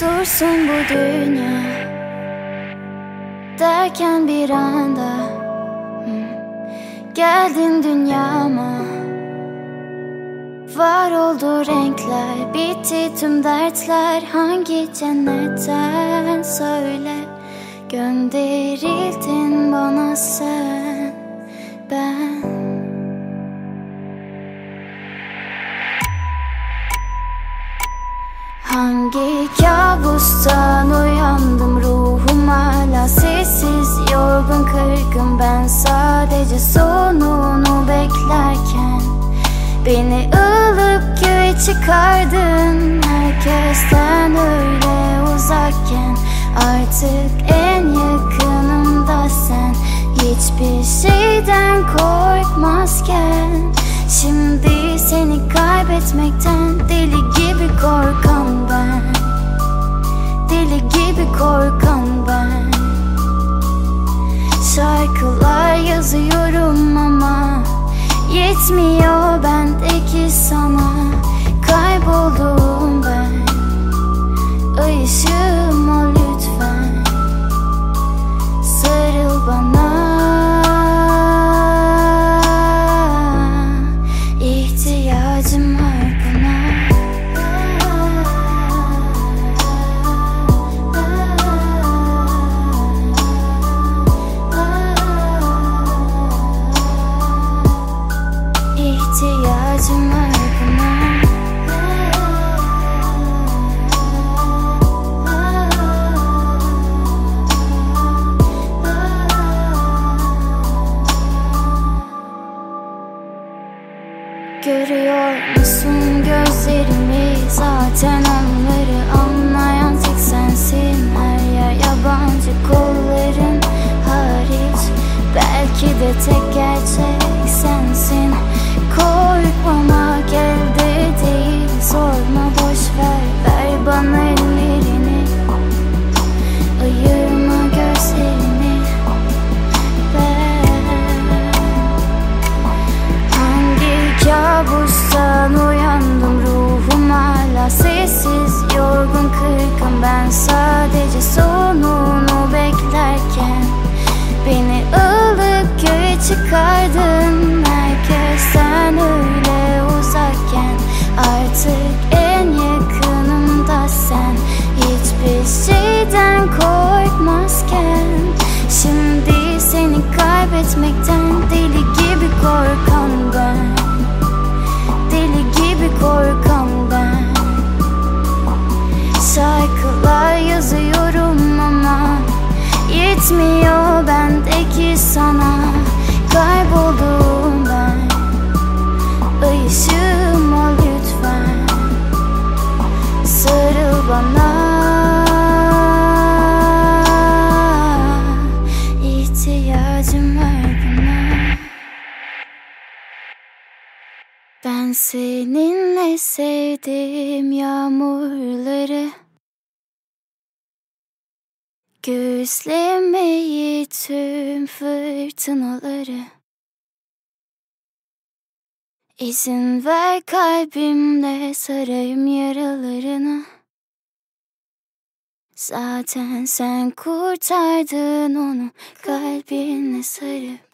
dursun bu dünya. Derken bir anda Geldin dünyama. Var oldu renkler Bitti tüm dertler. Hangi cennetten söyle Gönderildin bana sen Ben Hangi kabustan uyandım ruhum hala sessiz Yorgun kırgın. Ben sadece sonunu beklerken Beni ılıp göğe çıkardın. Herkesten öyle uzakken Artık en yakınımda sen. Hiçbir şeyden korkmazken Şimdi seni kaybetmekten Şarkılar yazıyorum ama Yetmiyor bendeki sana Görüyor musun gözlerimi? Zaten onları anlayan tek sensin. Her yer yabancı kolların hariç. Belki de tek gerçek sensin. Korkmamak ben sadece sonunu beklerken Beni ılık göğe çıkardın. Herkesten öyle uzakken Artık en yakınımda sen. Hiçbir şeyden korkmazken Şimdi seni kaybetmekten Yazıyorum ama Yetmiyor bendeki sana. Kayboldum ben. Ol lütfen. Sarıl bana. İhtiyacım var buna. Ben seninle sevdim yağmurları Gözlemeyi tüm fırtınaları. İzin ver kalbimle sarayım yaralarını. Zaten sen kurtardın onu kalbinle sarıp